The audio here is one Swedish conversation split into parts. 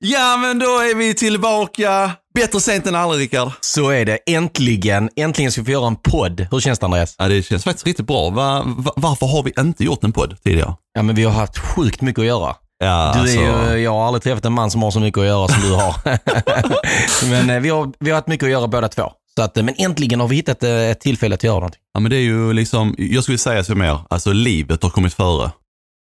Ja, men då är vi tillbaka. Bättre sent än aldrig, Rickard. Så är det. Äntligen. Äntligen ska vi få göra en podd. Hur känns det Andreas? Ja, det känns faktiskt riktigt bra. Va, va, varför har vi inte gjort en podd tidigare? Ja, men vi har haft sjukt mycket att göra. Ja, Du alltså, är ju, jag har aldrig träffat en man som har så mycket att göra som du har. men eh, vi har, vi har haft mycket att göra båda två. Så att, eh, men äntligen har vi hittat eh, ett tillfälle att göra någonting. ja, men det är ju liksom, jag skulle säga så mer, alltså livet har kommit före.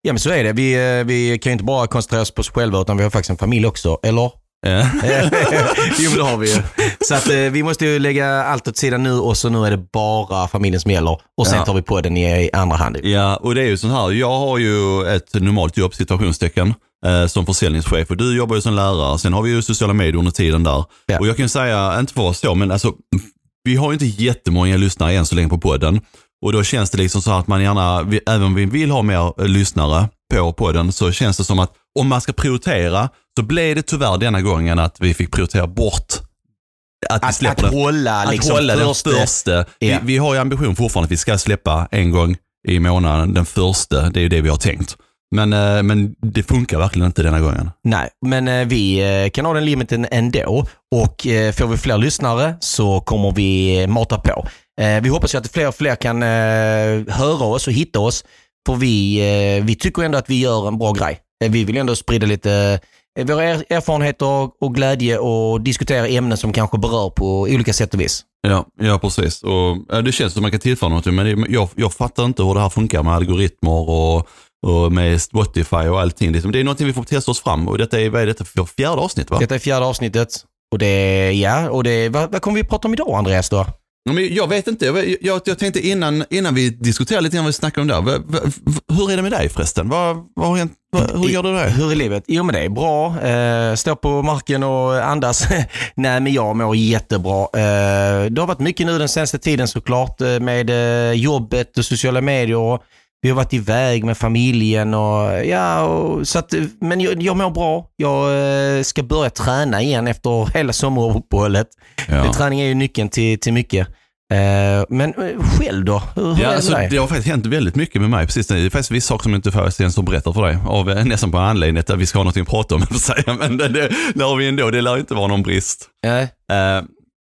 Ja men så är det. Vi, eh, vi kan ju inte bara koncentrera oss på oss själva utan vi har faktiskt en familj också. Eller? Eh, jo men det har vi ju. Så att eh, vi måste ju lägga allt åt sidan nu och så nu är det bara familjen som gäller. Och sen Ja. tar vi på den i, i andra hand. Ja, och det är ju så här, jag har ju ett normalt jobb, situationstecken, eh, som försäljningschef och du jobbar ju som lärare. Sen har vi ju sociala medier under tiden där. Ja. Och jag kan ju säga, inte för oss så, men alltså, vi har ju inte jättemånga lyssnare än så länge på podden. Och då känns det liksom så att man gärna, även om vi vill ha mer eh, lyssnare på podden, så känns det som att om man ska prioritera, så blev det tyvärr denna gången att vi fick prioritera bort att Att, att den hålla, att liksom, hålla den första- första. Vi, Ja. vi har ju ambition fortfarande att vi ska släppa en gång i månaden, den första. Det är ju det vi har tänkt. Men, eh, men det funkar verkligen inte denna gången. Nej, men eh, vi kan ha den limiten ändå och får vi fler lyssnare så kommer vi mata på. Eh, Vi hoppas ju att fler och fler kan eh, höra oss och hitta oss. För vi, eh, vi tycker ändå att vi gör en bra grej. Vi vill ändå sprida lite våra er- erfarenheter och glädje och diskutera ämnen som kanske berör på olika sätt och vis. Ja, ja precis. Och, det känns som man kan tillföra något, men det, jag, jag fattar inte hur det här funkar med algoritmer och, och med Spotify och allting. Liksom, Det är någonting vi får testa oss fram och detta är, vad är detta för fjärde avsnitt va? Detta är fjärde avsnittet. Och det, ja, och det, vad, vad kommer vi prata om idag Andreas då? Men jag vet inte, jag, jag, jag tänkte innan, innan vi diskuterar lite grann vad vi snackar om där. Hur är det med dig förresten? Vad, vad har hänt? Hur gör du det? Hur är livet? Jo men det är bra. Eh, stå på marken och andas. Nej men jag mår jättebra. Eh, det har varit mycket nu den senaste tiden såklart eh, med eh, jobbet och sociala medier. Vi har varit iväg med familjen och ja, och, så att, men jag, jag mår bra. Jag eh, ska börja träna igen efter hela sommaruppehållet. Ja. Träning är ju nyckeln till, till mycket. Eh, men eh, själv då? Hur, Ja, är det alltså, det har faktiskt hänt väldigt mycket med mig. Precis. Det är faktiskt vissa saker som jag inte får ens har berättat för dig. Av, nästan på anledning att vi ska ha någonting att prata om, säga. Men det, det, har vi ändå. Det lär inte vara någon brist. Nej.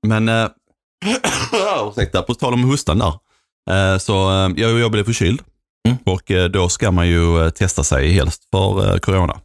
Men, uh, ursäkta, på tal om hostan där. Så jag, jag blev förkyld Mm. och eh, då ska man ju eh, testa sig helst för eh, corona.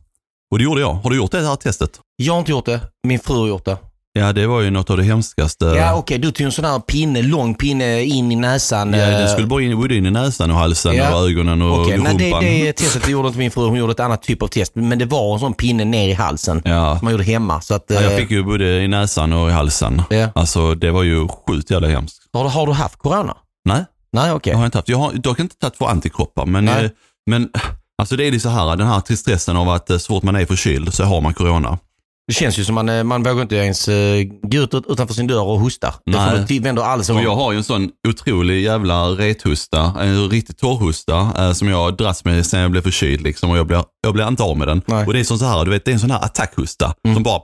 Och det gjorde jag. Har du gjort det här testet? Jag har inte gjort det. Min fru har gjort det. Ja, det var ju något av det hemskaste. Ja okej, du tog en sån här pinne, lång pinne in i näsan. Ja, den skulle bara in, både in i näsan och halsen Ja. och ögonen och nej, rumpan. det, det testet gjorde inte min fru, hon gjorde ett annat typ av test. Men det var en sån pinne ner i halsen. Ja. Som man gjorde hemma. Så att, Ja, jag fick ju både i näsan och i halsen. Ja. Alltså det var ju sjukt jävla hemskt. har, har du haft corona? Nej, Nej okej. jag har inte haft. Jag har dock inte tagit för antikroppar, men, eh, men alltså det är det så här, den här stressen av att eh, så fort man är förkyld så har man corona. Det känns ju som man, eh, man vågar inte ens eh, gå ut ut- utanför sin dörr och hosta. Det Nej. till- vänder. Och jag har ju en sån otrolig jävla rethosta, en riktigt torrhosta som jag dragits med sen jag blev förkyld liksom, och jag blir, jag blir inte av med den. Nej. Mm. Och det är som så här, du vet, det är en sån här attackhosta som bara,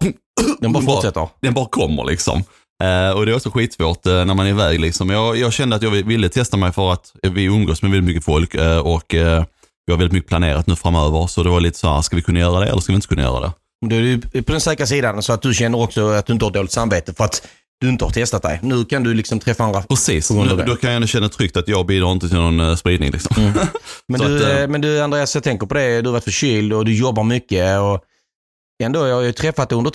Den bara fortsätter. den bara kommer liksom. Eh, och det är också skitsvårt eh, när man är iväg liksom. Jag, jag kände att jag ville testa mig för att vi umgås med väldigt mycket folk eh, och vi har väldigt mycket planerat nu framöver. Så det var lite så här, ska vi kunna göra det eller ska vi inte kunna göra det? Då är du på den säkra sidan så att du känner också att du inte har dåligt samvete. För att du inte har testat dig. Nu kan du liksom träffa andra. Precis, Nu- då kan jag känna tryggt att jag bidrar inte till någon spridning. Liksom. Mm. Men, du, att, men du Andreas, jag tänker på det. Du har varit förkyld och du jobbar mycket. Och ändå, jag har ju träffat dig under,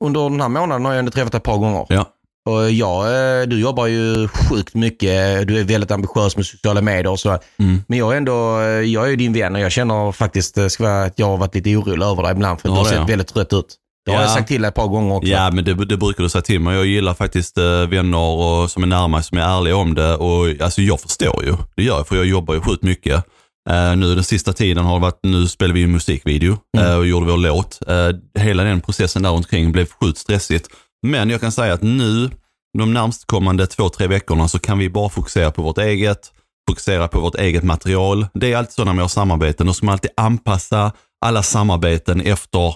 under den här månaden har jag ändå träffat dig ett par gånger. Ja. Och jag, eh, du jobbar ju sjukt mycket. Du är väldigt ambitiös med sociala medier och så. Mm. Men jag är ändå, eh, jag är ju din vän och jag känner faktiskt eh, att jag har varit lite orolig över dig ibland för Ja, du har sett ja. väldigt trött ut. Det har Ja. jag sagt till dig ett par gånger också. Ja, men det, det brukar du säga till mig. Jag gillar faktiskt vänner och, som är närmare, som är ärliga om det. Och, alltså, jag förstår ju. Det gör jag, för jag jobbar ju sjukt mycket. Eh, nu den sista tiden har det varit, nu spelar vi ju musikvideo Mm. eh, och gjorde vår låt. Eh, hela den processen där omkring blev sjukt stressigt. Men jag kan säga att nu, de närmst kommande två, tre veckorna så kan vi bara fokusera på vårt eget, fokusera på vårt eget material. Det är alltid så när man har samarbeten, då ska man alltid anpassa alla samarbeten efter,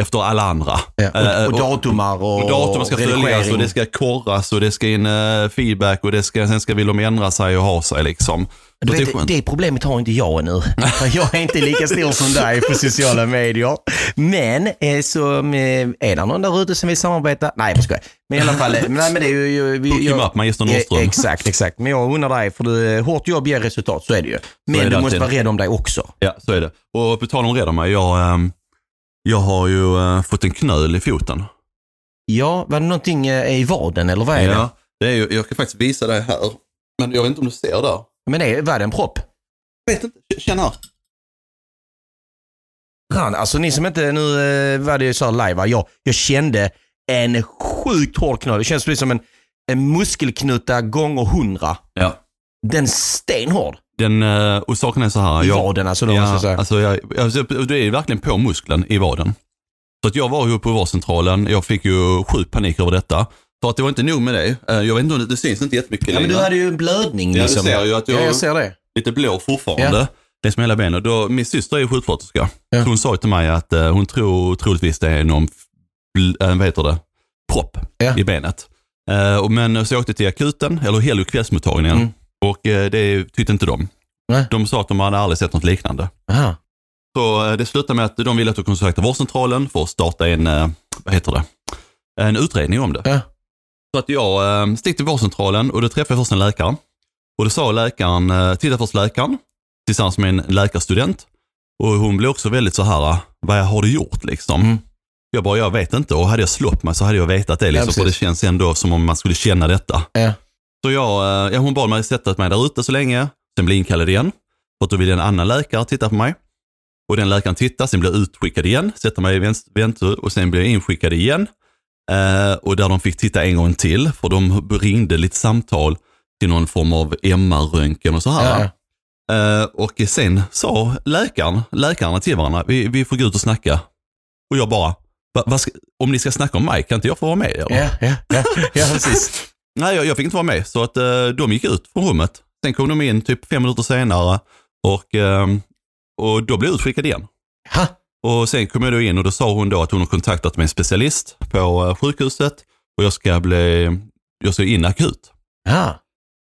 efter alla andra. Ja, Eh, och, och datumar och, och datum ska följas och det ska korras och det ska in eh, feedback och det ska, sen ska vill de ändra sig och ha sig liksom. Du det vet, det problemet har inte jag nu. Jag är inte lika stor som dig på sociala medier. Men eh, så eh, är det någon där ute som vill samarbeta? Nej, jag skojar. Men i alla fall, nej, men det är ju... vi, Hook him up, Magister Nordström. Eh, Exakt, exakt. Men jag undrar dig, för du, hårt jobb ger resultat, så är det ju. Men det du måste alltid. vara rädd om dig också. Ja, så är det. Och på tal om rädda mig, jag, ehm, jag har ju eh, fått en knöl i foten. Ja, var det någonting eh, i vaden eller vad är det? Ja, det är ju, jag kan faktiskt visa dig här. Men jag vet inte om du ser där. Men är, var det en propp? Jag vet inte, känn här. Ran, alltså ni som inte, nu eh, var det ju så här live, va? jag, jag kände en sjukt hård knöl. Det känns precis som en, en muskelknuta gånger hundra. Ja. Den stenhård Den, eh, och saken är så här. i jag, vaden alltså. Då, Ja, säga. alltså jag, alltså, det är verkligen på muskeln i vaden. Så att jag var ju på vårdcentralen, jag fick ju sjuk panik över detta. För att det var inte nog med det. Eh, Jag vet inte om det, det syns inte jättemycket ja, men längre. du hade ju en blödning. Ja, Liksom. du ser ju att jag- Ja, jag ser det. Lite blå fortfarande. Längs med hela benet. Då, min syster är ju sjuksköterska. Ja. Så hon sa ju till mig att eh, hon tror troligtvis det är någon, äh, vad heter det, propp Ja. i benet. Och men så jag åkte till akuten, eller Helio kvällsmottagningen. Mm. Och eh, det tyckte inte de. Nej. De sa att de hade aldrig sett något liknande. Aha. Så eh, det slutade med att de ville att jag kontaktade vårdcentralen för att starta en, eh, vad heter det, en utredning om det. Ja. Så att jag stick till vårdcentralen och då träffade jag först en läkare. Och då sa läkaren, titta först läkaren tillsammans med en läkarstudent. Och hon blev också väldigt så här, vad har du gjort liksom? Mm. Jag bara, jag vet inte och hade jag slått mig så hade jag vetat det liksom. Ja, för det känns ändå som om man skulle känna detta. Ja. Så jag, eh, ja, hon bad mig sätta mig där ute så länge, sen bli inkallad igen. För att då ville en annan läkare titta på mig. Och den läkaren tittar, sen blir jag utskickad igen, sätter mig i vänt- väntur och sen blir jag inskickad igen. Eh, och där de fick titta en gång till, för de ringde lite samtal till någon form av MR-röntgen och så här. Ja, Eh, och sen sa läkaren, läkarna till varandra, vi, vi får gå ut och snacka. Och jag bara, va, vad ska, om ni ska snacka om mig, kan inte jag få vara med? Eller? ja, ja, ja, ja, precis. Nej, jag, jag fick inte vara med, så att eh, de gick ut från rummet. Sen kom de in typ fem minuter senare och, ehm, och då blev jag utskickad igen. Ha. Och sen kom jag då in och då sa hon då att hon har kontaktat med en specialist på eh, sjukhuset och jag ska bli, jag ska in akut. Ja.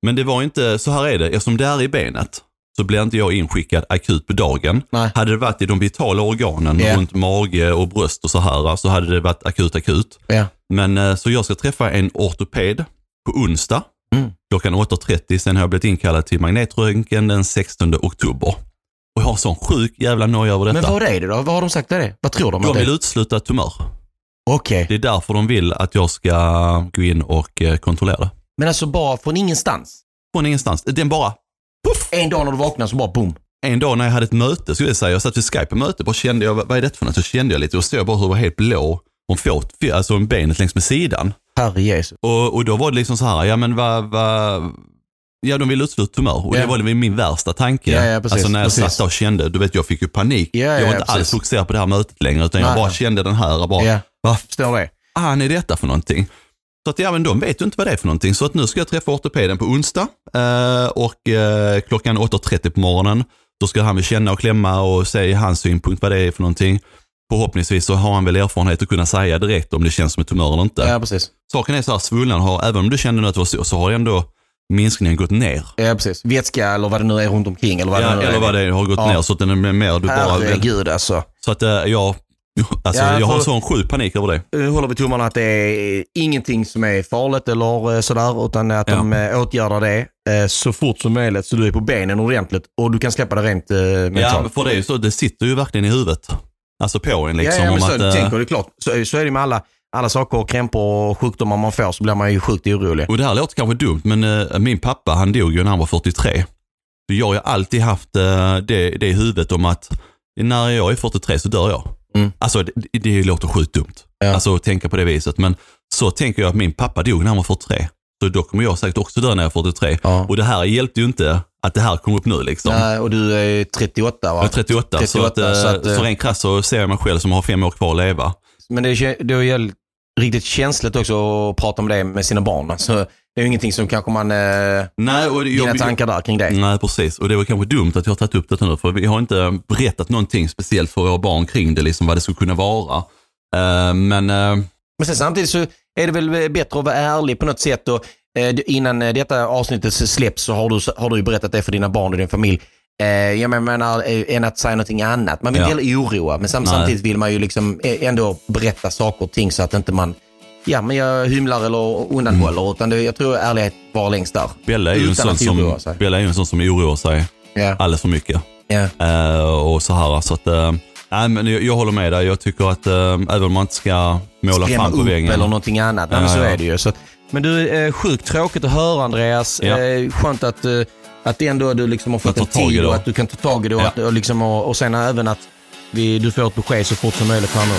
Men det var inte, så här är det, eftersom det är i benet så blir inte jag inskickad akut på dagen. Nej. Hade det varit i de vitala organen Ja. runt mage och bröst och så här så hade det varit akut akut. Ja. Men eh, så jag ska träffa en ortoped på onsdag Mm. klockan 8.30. Sen har jag blivit inkallad till magnetröntgen den 16 oktober. Och jag har sån sjuk jävla noja över detta. Men vad är det då? Vad har de sagt är det? Vad tror de? de vill utesluta tumör. Okej. Det är därför de vill att jag ska gå in och eh, kontrollera det. Men alltså bara från ingenstans? Från ingenstans. Den bara, En dag när du vaknar så bara boom. en dag när jag hade ett möte, skulle jag säga, jag satt vid Skype-möte, bara kände jag, vad är det för något? Så kände jag lite och såg bara hur jag var helt blå om fot, alltså om benet längs med sidan. Herre Jesus. Och, och då var det liksom så här, ja men vad, vad Ja, de ville utesluta tumör och Ja. det var min värsta tanke. Ja, ja, precis, alltså när jag precis. satt där och kände, du vet jag fick ju panik. Ja, jag ja, var inte ja, alls precis. fokuserad på det här mötet längre utan jag Nej, bara nej. kände den här, och bara, Ja, vad fan är detta för någonting? Så att ja, men de vet ju inte vad det är för någonting. Så att nu ska jag träffa ortopeden på onsdag eh, och eh, klockan 8.30 på morgonen. Då ska han väl känna och klämma och säga hans synpunkt vad det är för någonting. Förhoppningsvis så har han väl erfarenhet att kunna säga direkt om det känns som en tumör eller inte. Ja, precis. Saken är så här, svullan har, även om du kände nu att det var så, så har ändå minskningen gått ner. Ja, precis. Vätska eller vad det nu är runt omkring. Eller vad Ja, det nu eller är. vad det är, har gått Ja. ner så att den är mer, du bara, Herregud alltså. så att eh, jag Alltså, Ja, jag har sån sjuk panik över det. Nu håller vi tummarna att det är ingenting som är farligt eller eh, sådär, utan att Ja. de eh, åtgärdar det eh, så fort som möjligt så du är på benen ordentligt och du kan släppa det rent eh, Ja, mentalt. för det är ju så, det sitter ju verkligen i huvudet. Alltså på en liksom. ja, ja, men så, att, eh, tänker du klart. Så, så är det med alla, alla saker, krämpor och sjukdomar man får så blir man ju sjukt orolig. Och det här låter kanske dumt, men eh, min pappa han dog ju när han var 43. Så jag har ju alltid haft eh, det, det i huvudet om att när jag är 43 så dör jag. Mm. Alltså det, det låter sjukt dumt. Ja. Alltså att tänka på det viset. Men så tänker jag att min pappa dog när han var 43. Så då kommer jag säkert också dö när jag är 43. Ja. Och det här hjälpte ju inte att det här kom upp nu liksom. Nej, och du är 38 va? Jag är 38, så, att, 38, eh, så att, eh, så rent krasst så ser jag mig själv som har fem år kvar att leva. Men det är, det är riktigt känsligt också att prata om det med sina barn. Alltså, det är ju ingenting som kanske man... Eh, Nej, och det- dina jag, tankar där kring det. Nej, precis. Och det var kanske dumt att jag har tagit upp detta nu, för vi har inte berättat någonting speciellt för våra barn kring det, liksom vad det skulle kunna vara. Eh, men eh, Men sen samtidigt så är det väl bättre att vara ärlig på något sätt. Och, eh, innan eh, detta avsnittet släpps så har du, har du berättat det för dina barn och din familj. Eh, jag menar, eh, än att säga någonting annat. Man vill Ja. inte heller oroa, men sam- samtidigt vill man ju liksom eh, ändå berätta saker och ting så att inte man Ja, men jag hymlar eller undanhåller. Utan det, jag tror ärlighet var längst där. Bella är, ju en sån som. Bella är en sån som oroar sig Ja, alldeles för mycket. ja. Eh, och så här, så att, eh, nej, men jag, jag håller med dig. Jag tycker att eh, även om man inte ska måla Skrämma fram på väggen. eller någonting annat. Nej, men Ja, så ja. är det ju. Så, men du, eh, sjukt tråkigt att höra Andreas. Ja. Eh, skönt att, eh, att ändå du liksom har fått en tid och att du kan ta tag i det. Och, Ja. att, och, liksom, och, och sen även att vi, du får ett besked så fort som möjligt nu.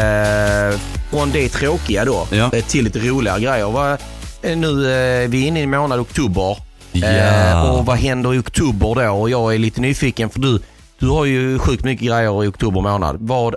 Eh, från det tråkiga då Ja. eh, till lite roligare grejer. Vad, eh, nu eh, vi är inne i månad oktober. Eh, och vad händer i oktober då? Och jag är lite nyfiken för du, du har ju sjukt mycket grejer i oktober månad. Vad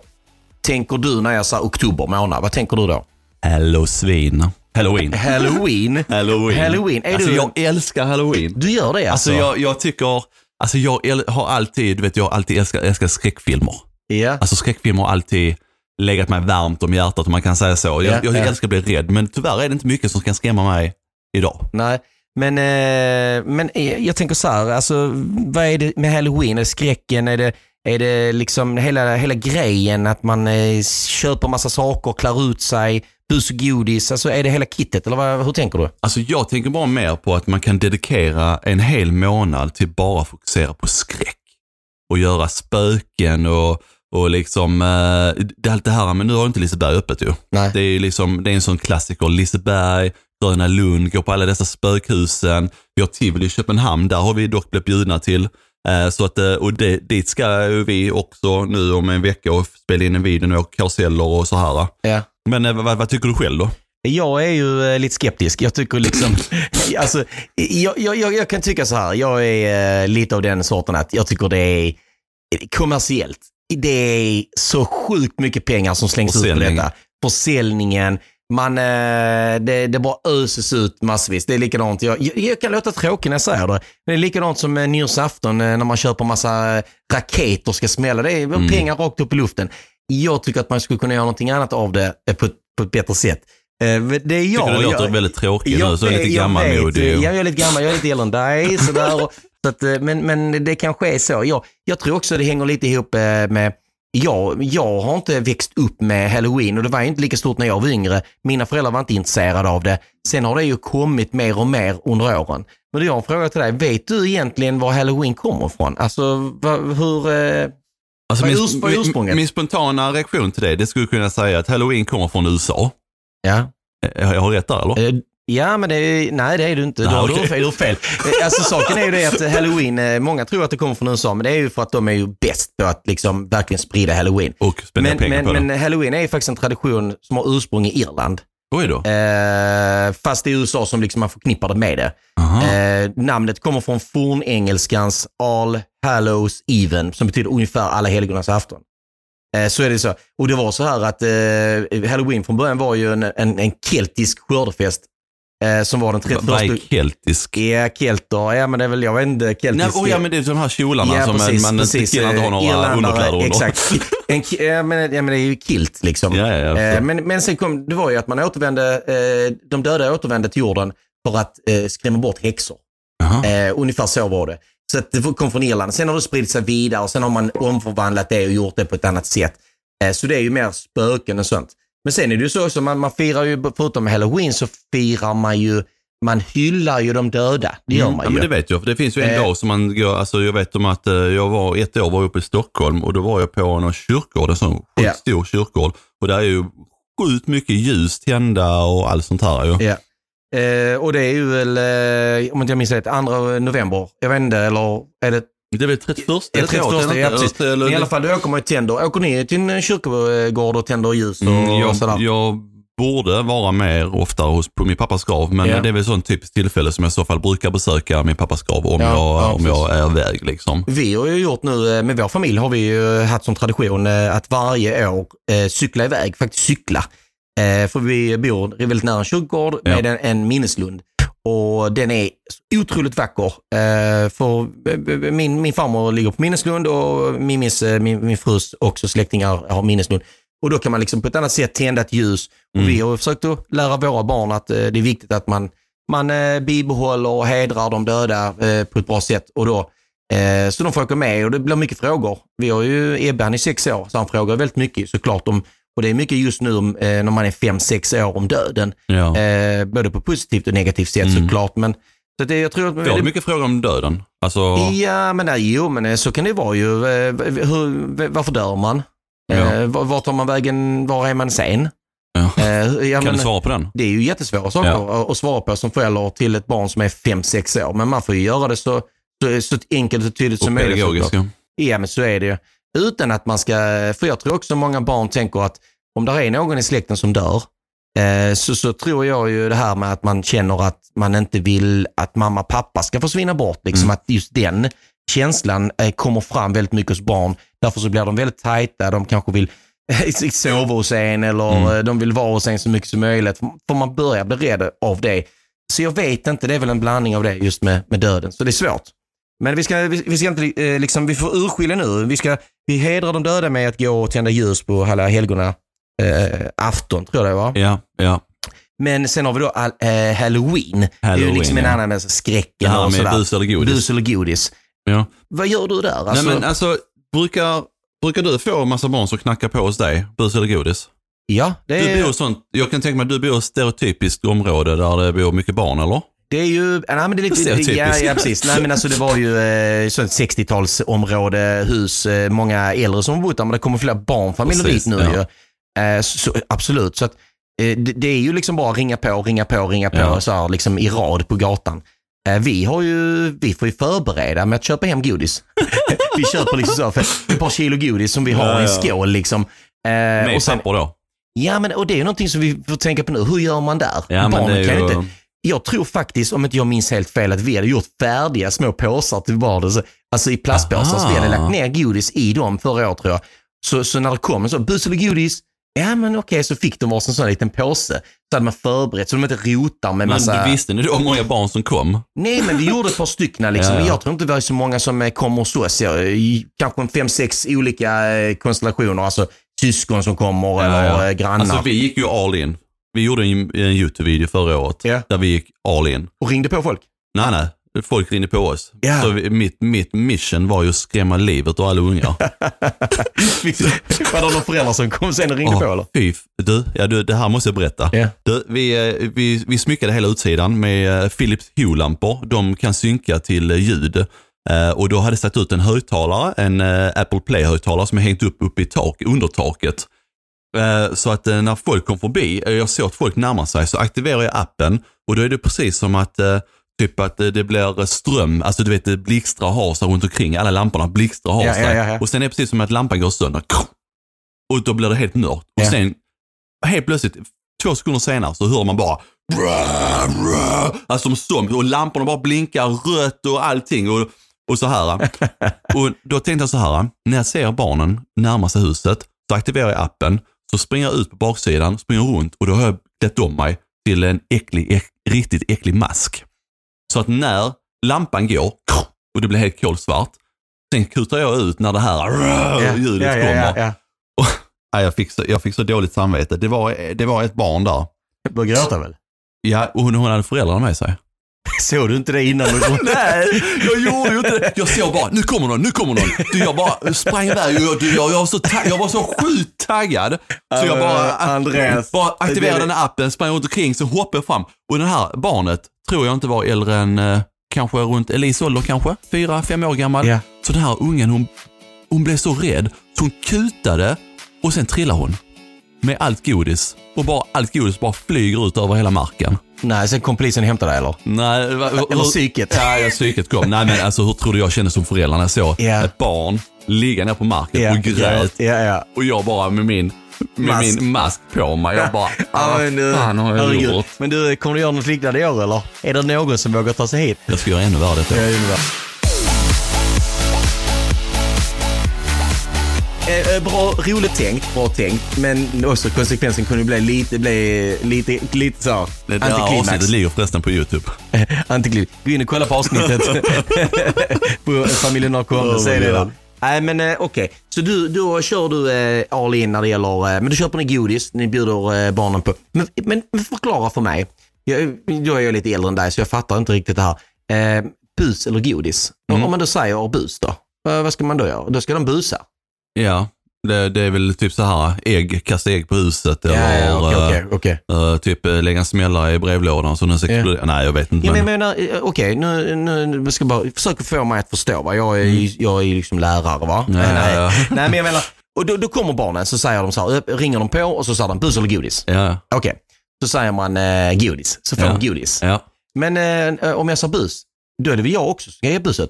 tänker du när jag säger oktober månad? Vad tänker du då? Halloween. Halloween. Halloween? Halloween. Halloween. Är alltså, du, jag älskar halloween. du gör det alltså? Alltså jag, jag tycker, alltså jag har alltid, du vet jag har alltid älskat, älskat skräckfilmer. Ja. Alltså skräckfilmer har alltid legat mig varmt om hjärtat om man kan säga så. Jag, Ja, jag ja. älskar att bli rädd, men tyvärr är det inte mycket som kan skrämma mig idag. Nej, men, eh, men eh, jag tänker så här, alltså, vad är det med halloween? Är det skräcken? Är det, är det liksom hela, hela grejen att man eh, köper massa saker, klär ut sig, bus och godis? Alltså är det hela kittet eller vad, hur tänker du? Alltså jag tänker bara mer på att man kan dedikera en hel månad till bara fokusera på skräck. Och göra spöken och, och liksom, eh, allt det här, men nu har inte Liseberg öppet ju. Nej. Det är, liksom, det är en sån klassiker, Liseberg, Gröna Lund, går på alla dessa spökhusen. Vi har Tivoli i Köpenhamn, där har vi dock blivit bjudna till. Eh, Så att, eh, och det, dit ska vi också nu om en vecka och spela in en video och karuseller och så här. Ja. Men eh, vad, vad tycker du själv då? Jag är ju lite skeptisk. Jag tycker liksom, alltså, jag, jag, jag, kan tycka så här. Jag är lite av den sorten att jag tycker det är kommersiellt. Det är så sjukt mycket pengar som slängs ut på detta. Försäljningen, man, eh, det, det bara öses ut massvis. Det är likadant, jag, jag, jag kan låta tråkig när jag säger det, men det är likadant som eh, nyårsafton eh, när man köper massa eh, raketer ska smälla. Det är Mm. pengar rakt upp i luften. Jag tycker att man skulle kunna göra någonting annat av det på, ett- på ett bättre sätt. Det är jag. tycker du låter jag, väldigt tråkig nu, så är vet, lite jag gammalmodig. vet. Jag är lite gammal, jag är lite äldre än dig. Sådär, och, så att, men, men det kanske är så. Jag, jag tror också det hänger lite ihop med jag, jag har inte växt upp med halloween och det var inte lika stort när jag var yngre. Mina föräldrar var inte intresserade av det. Sen har det ju kommit mer och mer under åren. Men jag har en fråga till dig. Vet du egentligen var halloween kommer ifrån? Alltså hur... Eh, Alltså Vad är min, urs- vad är min, ursprunget? min spontana reaktion till det, det skulle kunna säga att halloween kommer från USA. ja. Eh, Jag har rätt där eller? Ja, men det är, nej det är du inte. Nej, du har fel. Du fel. Alltså saken är ju det att halloween, eh, många tror att det kommer från USA, men det är ju för att de är ju bäst på att liksom verkligen sprida halloween. Och Men, pengar men, på men halloween är ju faktiskt en tradition som har ursprung i Irland. Oj då. Eh, fast det är USA som liksom man förknippar det med det. Eh, namnet kommer från fornengelskans All Hallows Even, som betyder ungefär alla helgonas afton. Eh, så är det så. Och det var så här att eh, halloween från början var ju en, en, en keltisk skördefest eh, som var den Va- Vad är 31... keltisk? Ja, kelter. Ja, men det är väl, jag vet inte, keltisk. Nej, oh, ja, men det är de här kjolarna Ja, som precis, man, precis. killar inte har några Irländare, underkläder under. Exakt. En, ja, men, ja, men det är ju kilt liksom. Ja, ja, Eh, men, men sen kom, det var ju att man återvände, eh, de döda återvände till jorden för att eh, skrämma bort häxor. Eh, ungefär så var det. Så att det kom från Irland. Sen har det spridit sig vidare och sen har man omförvandlat det och gjort det på ett annat sätt. Eh, Så det är ju mer spöken och sånt. Men sen är det ju så också, man, man firar ju, förutom halloween så firar man ju, man hyllar ju de döda. Det gör Mm, man ja, ju. men det vet jag. För det finns ju en Eh. dag som man går, alltså jag vet om att eh, jag var ett år var jag uppe i Stockholm och då var jag på någon kyrkogård, en sån Ja. stor kyrkogård. Och där är ju sjukt mycket ljus tända och allt sånt här ju. Ja. Eh, och det är ju väl, eh, om inte jag minns rätt, 2 november. Jag vet inte, eller är det Det är väl 31? Det är eller 31, tror jag, ja eller- precis. eller- Men I alla fall, då åker man ju tänder. Åker ni till en kyrkogård och tänder ljus och, Mm, och jag, sådär? jag borde vara mer oftare hos, på min pappas grav, men Ja. det är väl sånt typiskt tillfälle som jag i så fall brukar besöka min pappas grav om, Ja, jag, ja, om jag är iväg. Liksom. Vi har ju gjort nu, eh, med vår familj har vi ju haft som tradition eh, att varje år eh, cykla iväg, faktiskt cykla. Eh, För vi bor väldigt nära en kyrkogård Ja. med en, en minneslund. Och den är otroligt vacker. Eh, För eh, min, min farmor ligger på minneslund och Mimis, eh, min, min frus också släktingar har minneslund. Och då kan man liksom på ett annat sätt tända ett ljus. Och Mm. vi har försökt att lära våra barn att det är viktigt att man, man eh, bibehåller och hedrar de döda på ett bra sätt. Och då, så de får åka med och det blir mycket frågor. Vi har ju Ebbe, han är sex år, så han frågar väldigt mycket såklart om, och det är mycket just nu om, eh, när man är fem, sex år om döden. Ja. Eh, både på positivt och negativt sätt Mm. såklart. Men, så det, jag tror att, Får du mycket frågor om döden? Alltså, Ja, men nej, jo, men eh, så kan det vara ju. Eh, Hur, varför dör man? Ja. Eh, var- Vart tar man vägen? Var är man sen? Ja. Eh, kan men- du svara på den? det är ju jättesvåra saker Ja. att- att svara på som förälder till ett barn som är 5-6 år. Men man får ju göra det så, så, så enkelt och tydligt som Och möjligt. pedagogisk, såklart. ja. Ja, men så är det ju. Utan att man ska, för jag tror också många barn tänker att om det är någon i släkten som dör, eh, så, så tror jag ju det här med att man känner att man inte vill att mamma och pappa ska försvinna bort. Liksom Mm. Att just den känslan eh, kommer fram väldigt mycket hos barn. Därför så blir de väldigt tajta. De kanske vill sova hos en eller Mm. eh, de vill vara hos en så mycket som möjligt. För man börjar bli rädd av det. Så jag vet inte, det är väl en blandning av det just med, med döden. Så det är svårt. Men vi ska, vi, vi ska inte, eh, liksom, vi får urskilja nu. Vi, ska, vi hedrar de döda med att gå och tända ljus på alla helgona eh, afton, tror jag det var. Ja, ja. Men sen har vi då all, eh, halloween. det är ju Halloween, liksom en ja. annan med skräcken Det här och med sådär. bus eller godis. Bus eller godis. Ja. Vad gör du där? Alltså, Nej, men alltså, brukar, brukar du få en massa barn som knackar på hos dig? Bus eller godis? ja, det Du är, bor sånt, jag kan tänka mig att du bor i ett stereotypiskt område där det bor mycket barn, eller? Det är ju... Nej, men det är lite, Stereotypiskt. ja, ja, precis. Nej, men alltså, det var ju eh, sånt 60-talsområde, hus, eh, många äldre som har bott där, men det kommer fler barnfamiljer Precis, dit nu ja. ju. Eh, så, absolut. Så att, eh, det, det är ju liksom bara ringa på, ringa på, ringa på Ja. så här, liksom i rad på gatan. Eh, vi, har ju, vi får ju förbereda med att köpa hem godis. vi köper liksom så, för ett par kilo godis som vi har Ja, i en skål. Liksom. Eh, Med och sen, då? ja, men, och det är ju någonting som vi får tänka på nu. Hur gör man där? Ja, Barnen det kan ju... inte, jag tror faktiskt, om inte jag minns helt fel, att vi hade gjort färdiga små påsar till. Så- Alltså i plastpåsar. Så vi hade lagt ner godis i dem förra året tror jag. Så, så när det kom en sån, bus eller godis? Ja men okej, så fick de varsin sån liten påse. Så hade man förberett så de inte rotar med Men massa... du visste ni då hur många barn som kom? Nej, men vi gjorde ett par stycken liksom. Ja, ja. Jag tror inte vi har så många som eh, kommer hos oss. Kanske en fem, sex olika eh, konstellationer. Alltså syskon som kommer eller eh, grannar. Alltså vi gick ju all in. Vi gjorde en, en YouTube-video förra året Ja. där vi gick all in. Och ringde på folk. Nej, nej. Folk ringde på oss. Ja. Så vi, mitt, mitt mission var ju att skrämma livet ur alla ungar. Var det några föräldrar som kom sen och ringde Åh, på eller? Fy, du, ja, du, det här måste jag berätta. Ja. Du, vi, eh, vi, vi smyckade hela utsidan med eh, Philips Hue-lampor. De kan synka till eh, ljud. Och då hade jag satt ut en högtalare, en Apple Play-högtalare som är hängt upp uppe i tak, under taket. Eh, Så att eh, när folk kom förbi, eh, jag såg att folk närmar sig, så aktiverar jag appen och då är det precis som att Typ att det blir ström, alltså du vet det blixtrar har sig runt omkring. Alla lamporna blixtrar och har Ja, sig. ja, ja. Och sen är det precis som att lampan går sönder. Och då blir det helt mörkt. Och sen helt plötsligt, två sekunder senare så hör man bara Alltså som zombie och lamporna bara blinkar rött och allting. Och, och så här. Och då tänkte jag så här, när jag ser barnen närma sig huset så aktiverar jag appen, så springer jag ut på baksidan, springer runt och då har jag klätt om mig till en äcklig, äck, riktigt äcklig mask. Så att när lampan går och det blir helt kolsvart, sen kutar jag ut när det här ljudet kommer. ja, ja. Nej, jag, fick så, jag fick så dåligt samvete. Det var, det var ett barn där. Börjar gråta väl? Ja, och hon, hon hade föräldrar med sig. Såg du inte det innan? Du... Nej, jag gjorde ju inte det. Jag såg bara, nu kommer någon, nu kommer någon. Du, jag bara sprang iväg och jag, du, jag, jag, var så tag- jag var så sjukt taggad. Så jag bara, Andreas, bara aktiverade den här appen, sprang runt omkring, så hoppade jag fram. Och det här barnet tror jag inte var äldre än eh, kanske runt Elise ålder kanske, fyra, fem år gammal. Ja. Så den här ungen, hon, hon blev så rädd så hon kutade och sen trillade hon. Med allt godis. Och bara allt godis bara flyger ut över hela marken. Nej, sen kom polisen och hämtade dig eller? Nej, Eller psyket. Ja, ja, psyket kom. Nej, men alltså hur trodde jag kände som förälder när jag såg Ja. ett barn ligga ner på marken och grät. Ja, ja. Och jag bara med min, med Mask. min mask på mig. Jag bara, Ja, men du, fan har jag herregud. gjort? Men du, kommer du göra något liknande i år eller? Är det någon som vågar ta sig hit? Jag ska göra ännu värre detta. Eh, eh, Bra, roligt tänkt, bra tänkt. Men också konsekvensen kunde bli lite, bli, lite, lite så Det där avsnittet ligger förresten på YouTube. Antiklimax. Gå in och kolla på avsnittet på familjen Norrkonde. Oh säg my det där. Nej men eh, okej, så du, då kör du eh, all in när det gäller, eh, men du köper ni godis, ni bjuder eh, barnen på. Men, men, förklara för mig, jag, då är jag lite äldre än dig så jag fattar inte riktigt det här. Eh, bus eller godis? Mm. Om man då säger bus då, vad ska man då göra? Då ska de busa? Ja, det, det är väl typ så här ägg, kasta ägg på huset eller ja, eh, okej, okej. eh, typ eh, lägga en smällare i brevlådan så den exploderar. Nej, jag vet inte. Ja, men men, menar, eh, okej, nu, nu, nu ska jag bara försöka få mig att förstå. Va? Jag är ju jag är liksom lärare va? Ja, nej, ja, ja. nej, men jag menar, och då, då kommer barnen så säger de så här, ringer de på och så säger de bus eller godis. ja, Okej, så säger man eh, godis, så får Ja. de godis. Men eh, om jag sa bus, då är det väl jag också som ska ge buset?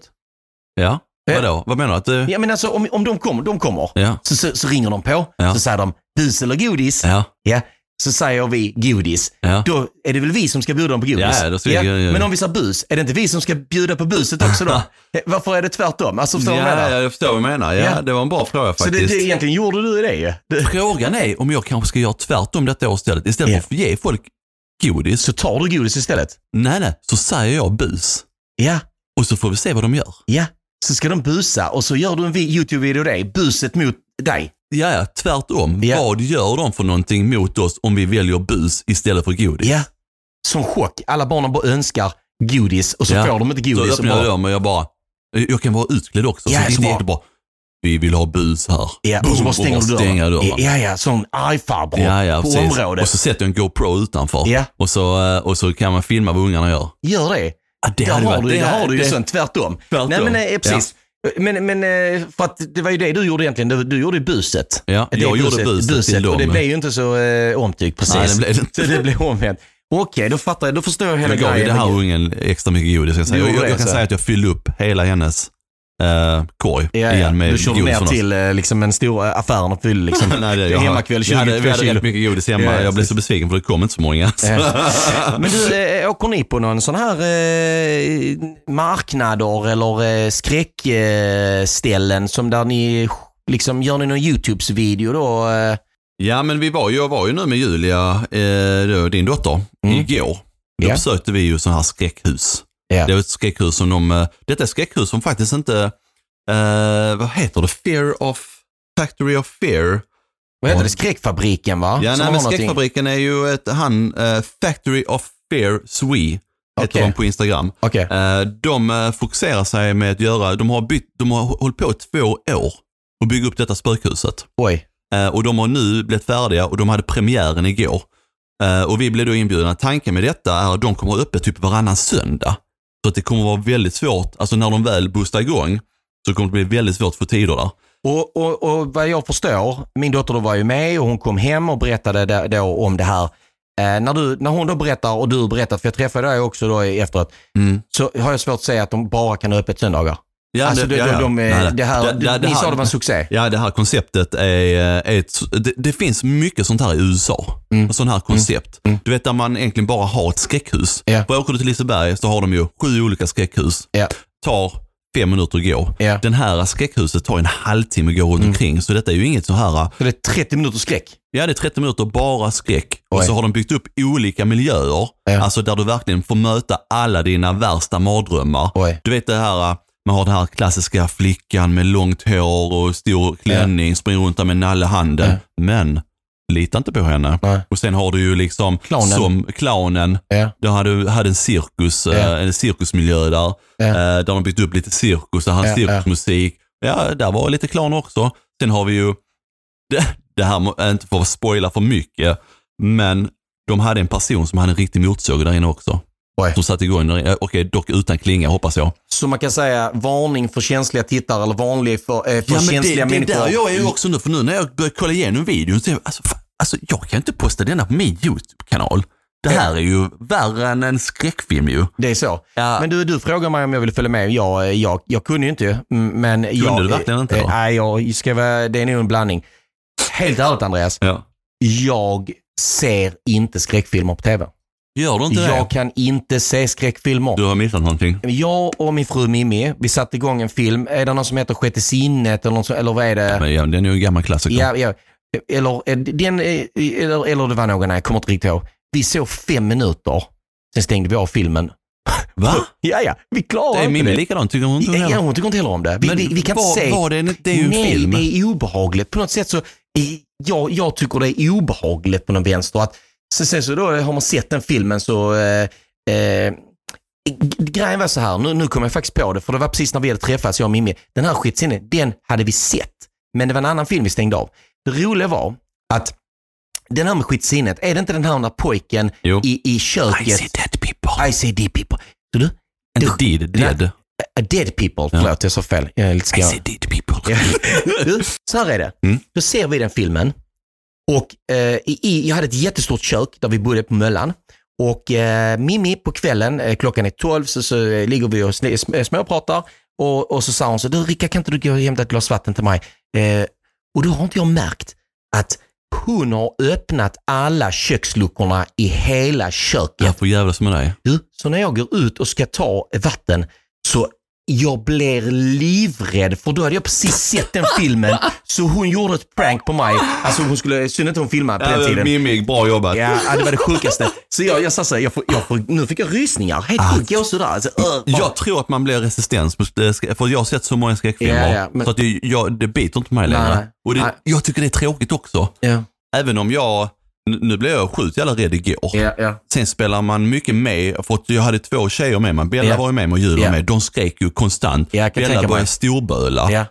ja. Vadå? Vad menar du? Att du... Ja men alltså om, om de kommer, de kommer Ja, så, så, så ringer de på, Ja. så säger de bus eller godis. ja, Ja. Så säger vi godis. ja. Då är det väl vi som ska bjuda dem på godis? Ja, då ska ja, ja. Men om vi sa bus, är det inte vi som ska bjuda på buset också då? Eh, Varför är det tvärtom? Alltså förstår du vad jag Ja, menar? ja, jag förstår vad du menar. Ja, Ja. det var en bra fråga Så faktiskt. det, det, egentligen gjorde du det ju. Det- Frågan är om jag kanske ska göra tvärtom detta år istället. Istället Ja. för att ge folk godis, Så tar du godis istället? nej, nej, så säger jag bus. Ja, Och så får vi se vad de gör. ja. Så ska de busa och så gör du en vi- YouTube-video dig, buset mot dig. Ja, ja, tvärtom. Ja. Vad gör de för någonting mot oss om vi väljer bus istället för godis? Ja. Som chock. Alla barnen bara önskar godis och så Ja. får de inte godis. och öppnar jag bara, dem och jag bara, jag kan vara utklädd också. Ja, så så det inte bara, vi vill ha bus här. ja, Boom, och så bara stänger du dörren. dörren. Ja, ja, sån arg farbror Ja, ja, på precis. området. Och så sätter jag en GoPro utanför. Ja. Och, så, eh, och så kan man filma vad ungarna gör. Gör det. Ja, det har varit- du, det- där har du ju det- sånt tvärtom. Tvärtom. Nej men eh, precis. Men, men eh, för att det var ju det du gjorde egentligen. Du, du gjorde buset. Ja, Det jag gjorde buset till Och det dem. blev ju inte så eh, omtyckt precis. Nej, det blev det inte. Så det blev omvänt. Okej, då fattar jag. Då förstår jag hela Jag gav ju grejen. den här ungen extra mycket godis. Jag, jag, jag, jag det, kan så. säga att jag fyllde upp hela hennes eh, korg Ja, ja. igen med du körde ner till eh, liksom en stor eh, affär och fyllde liksom. Nej, det, är hemmakväll, vi hade, vi 22 hade rätt mycket godis hemma. Ja, ja, jag blev så besviken för det kom inte så många. Eh, Men du, eh, åker ni på någon sån här eh, marknader eller eh, skräckställen som där ni liksom gör ni någon YouTubes-video då? Ja, men vi var ju, jag var ju nu med Julia, eh, din dotter, Mm. igår. Då Ja. besökte vi ju sådana här skräckhus. Ja. Det var ett skräckhus som de, eh, detta är skräckhus som faktiskt inte, eh, vad heter det, Fear of, Factory of Fear. vad heter det? Skräckfabriken va? Ja, Som nej, men någonting- skräckfabriken är ju ett, han, eh, Factory of Fear Swee, heter Okej. de på Instagram. Okej. Eh, de fokuserar sig med att göra, de har, bytt, de har hållit på i två år och bygga upp detta spökhuset. Oj. Och de har nu blivit färdiga och de hade premiären igår. Och vi blev då inbjudna. Tanken med detta är att de kommer öppet typ varannan söndag. Så att det kommer vara väldigt svårt, alltså när de väl boostar igång, så kommer det bli väldigt svårt att få tider där. Och, och, och vad jag förstår, min dotter då var ju med och hon kom hem och berättade då, då om det här. Eh, när, du, när hon då berättar och du berättar, för jag träffade dig också då efteråt, Mm. så har jag svårt att säga att de bara kan ha öppet söndagar. Ja, alltså det, ja, ja. De, de, nej. det här, Det- det- ni sa det var en succé. Ja, det här konceptet är, är ett, det, finns mycket sånt här i USA. Mm. Sån här koncept. Mm. Du vet där man egentligen bara har ett skräckhus. Ja. För åker du till Liseberg så har de ju sju olika skräckhus. Ja. Tar fem minuter att gå. Ja. Den här skräckhuset tar en halvtimme att gå runt Mm. omkring. Så detta är ju inget så här, Så det är 30 minuters skräck. ja det är 30 minuter bara skräck. Och Oj. så har de byggt upp olika miljöer. Ja. Alltså där du verkligen får möta alla dina värsta mardrömmar. Oj. Du vet det här, äh, man har den här klassiska flickan med långt hår och stor klänning, springer runt där med nalle i handen. Ja. Men litar inte på henne. Nej. Och sen har du ju liksom Clownen. som clownen. Ja. Du hade, hade en cirkus, eh, Ja. en cirkusmiljö där. Ja. Eh, där de byggt upp lite cirkus, där hade Ja, cirkusmusik. Ja, där var lite clowner också. Sen har vi ju, det, det här inte för att spoila för mycket, men de hade en person som hade en riktig motorsåg där inne också. Oj. Som satte igång, den. Eh, okej dock utan klinga hoppas jag. Så man kan säga varning för känsliga tittare eller vanlig för, eh, för Ja, men det, känsliga det är människor. där jag är ju också nu, för nu när jag börjar kolla igenom videon så är jag, alltså, fan, alltså jag kan inte posta denna på min YouTube-kanal. Det här är ju värre än en skräckfilm ju. Det är så. Ja. Men du, du frågade mig om jag ville följa med. Jag, jag, jag kunde ju inte. mm, Men jag, du verkligen inte då? eh, Nej, jag ska vara, det är nog en blandning. Helt ärligt Andreas, Ja. jag ser inte skräckfilmer på tv. Gör du inte det? Jag kan inte se skräckfilmer. Du har missat någonting. Jag och min fru Mimmi, vi satte igång en film. Är det någon som heter Sjätte sinnet eller, något så, eller vad är det? Men ja, den är ju en gammal klassiker. Ja, ja. Eller, eh, den, eh, eller, eller det var någon, nej, jag kommer inte riktigt ihåg. Vi såg fem minuter, sen stängde vi av filmen. Va? Ja, ja, vi klarar Det är inte Mimmi likadant, tycker hon inte Ja, heller? hon tycker inte heller om det. Vi, Men vi, vi kan vad- inte se. vad är det? Det är ju en Nej, film. det är obehagligt. På något sätt så, eh, jag, jag tycker det är obehagligt på någon vänster. Att, så, sen så då har man sett den filmen så, eh, eh, grejen var så här, nu, nu kom jag faktiskt på det, för det var precis när vi hade träffats, jag och Mimmi. Den här skitsinne, den hade vi sett. Men det var en annan film vi stängde av. Det roliga var att den här med skitsinnet, är det inte den här när pojken Jo. i, i köket... I see dead people. I see dead people. Så du, Inte det- did, dead. A dead people, förlåt jag sa fel. Jag är lite I see dead people. Så här är det. Mm. Då ser vi den filmen och eh, i, jag hade ett jättestort kök där vi bodde på Möllan. Och eh, Mimmi på kvällen, eh, klockan är 12, så, så eh, ligger vi och sm- småpratar och, och så sa hon så, du Rickard kan inte du gå och hämta ett glas vatten till mig? Eh, och då har inte jag märkt att hon har öppnat alla köksluckorna i hela köket. Jag får jävlas med dig. Du, så när jag går ut och ska ta vatten så jag blir livrädd för då hade jag precis sett den filmen så hon gjorde ett prank på mig. Alltså hon skulle, synd inte hon filmade på den tiden. Mimmi, bra jobbat. Ja, det var det sjukaste. Så jag, jag sa så här, jag får, jag får, nu fick jag rysningar. Helt sjukt gåshud där. Alltså, uh, Jag tror att man blir resistens, ska- för jag har sett så många skräckfilmer. Ja, ja, men- Så att det, jag, det biter inte på mig längre. Och det, jag tycker det är tråkigt också. Även om jag, nu- blev jag sjukt jävla rädd igår. ja, ja. Sen spelar man mycket med, för jag hade två tjejer med mig. Bella Ja. var ju med mig och Julia var med. De skrek ju konstant. Kan Bella började storböla. Ja.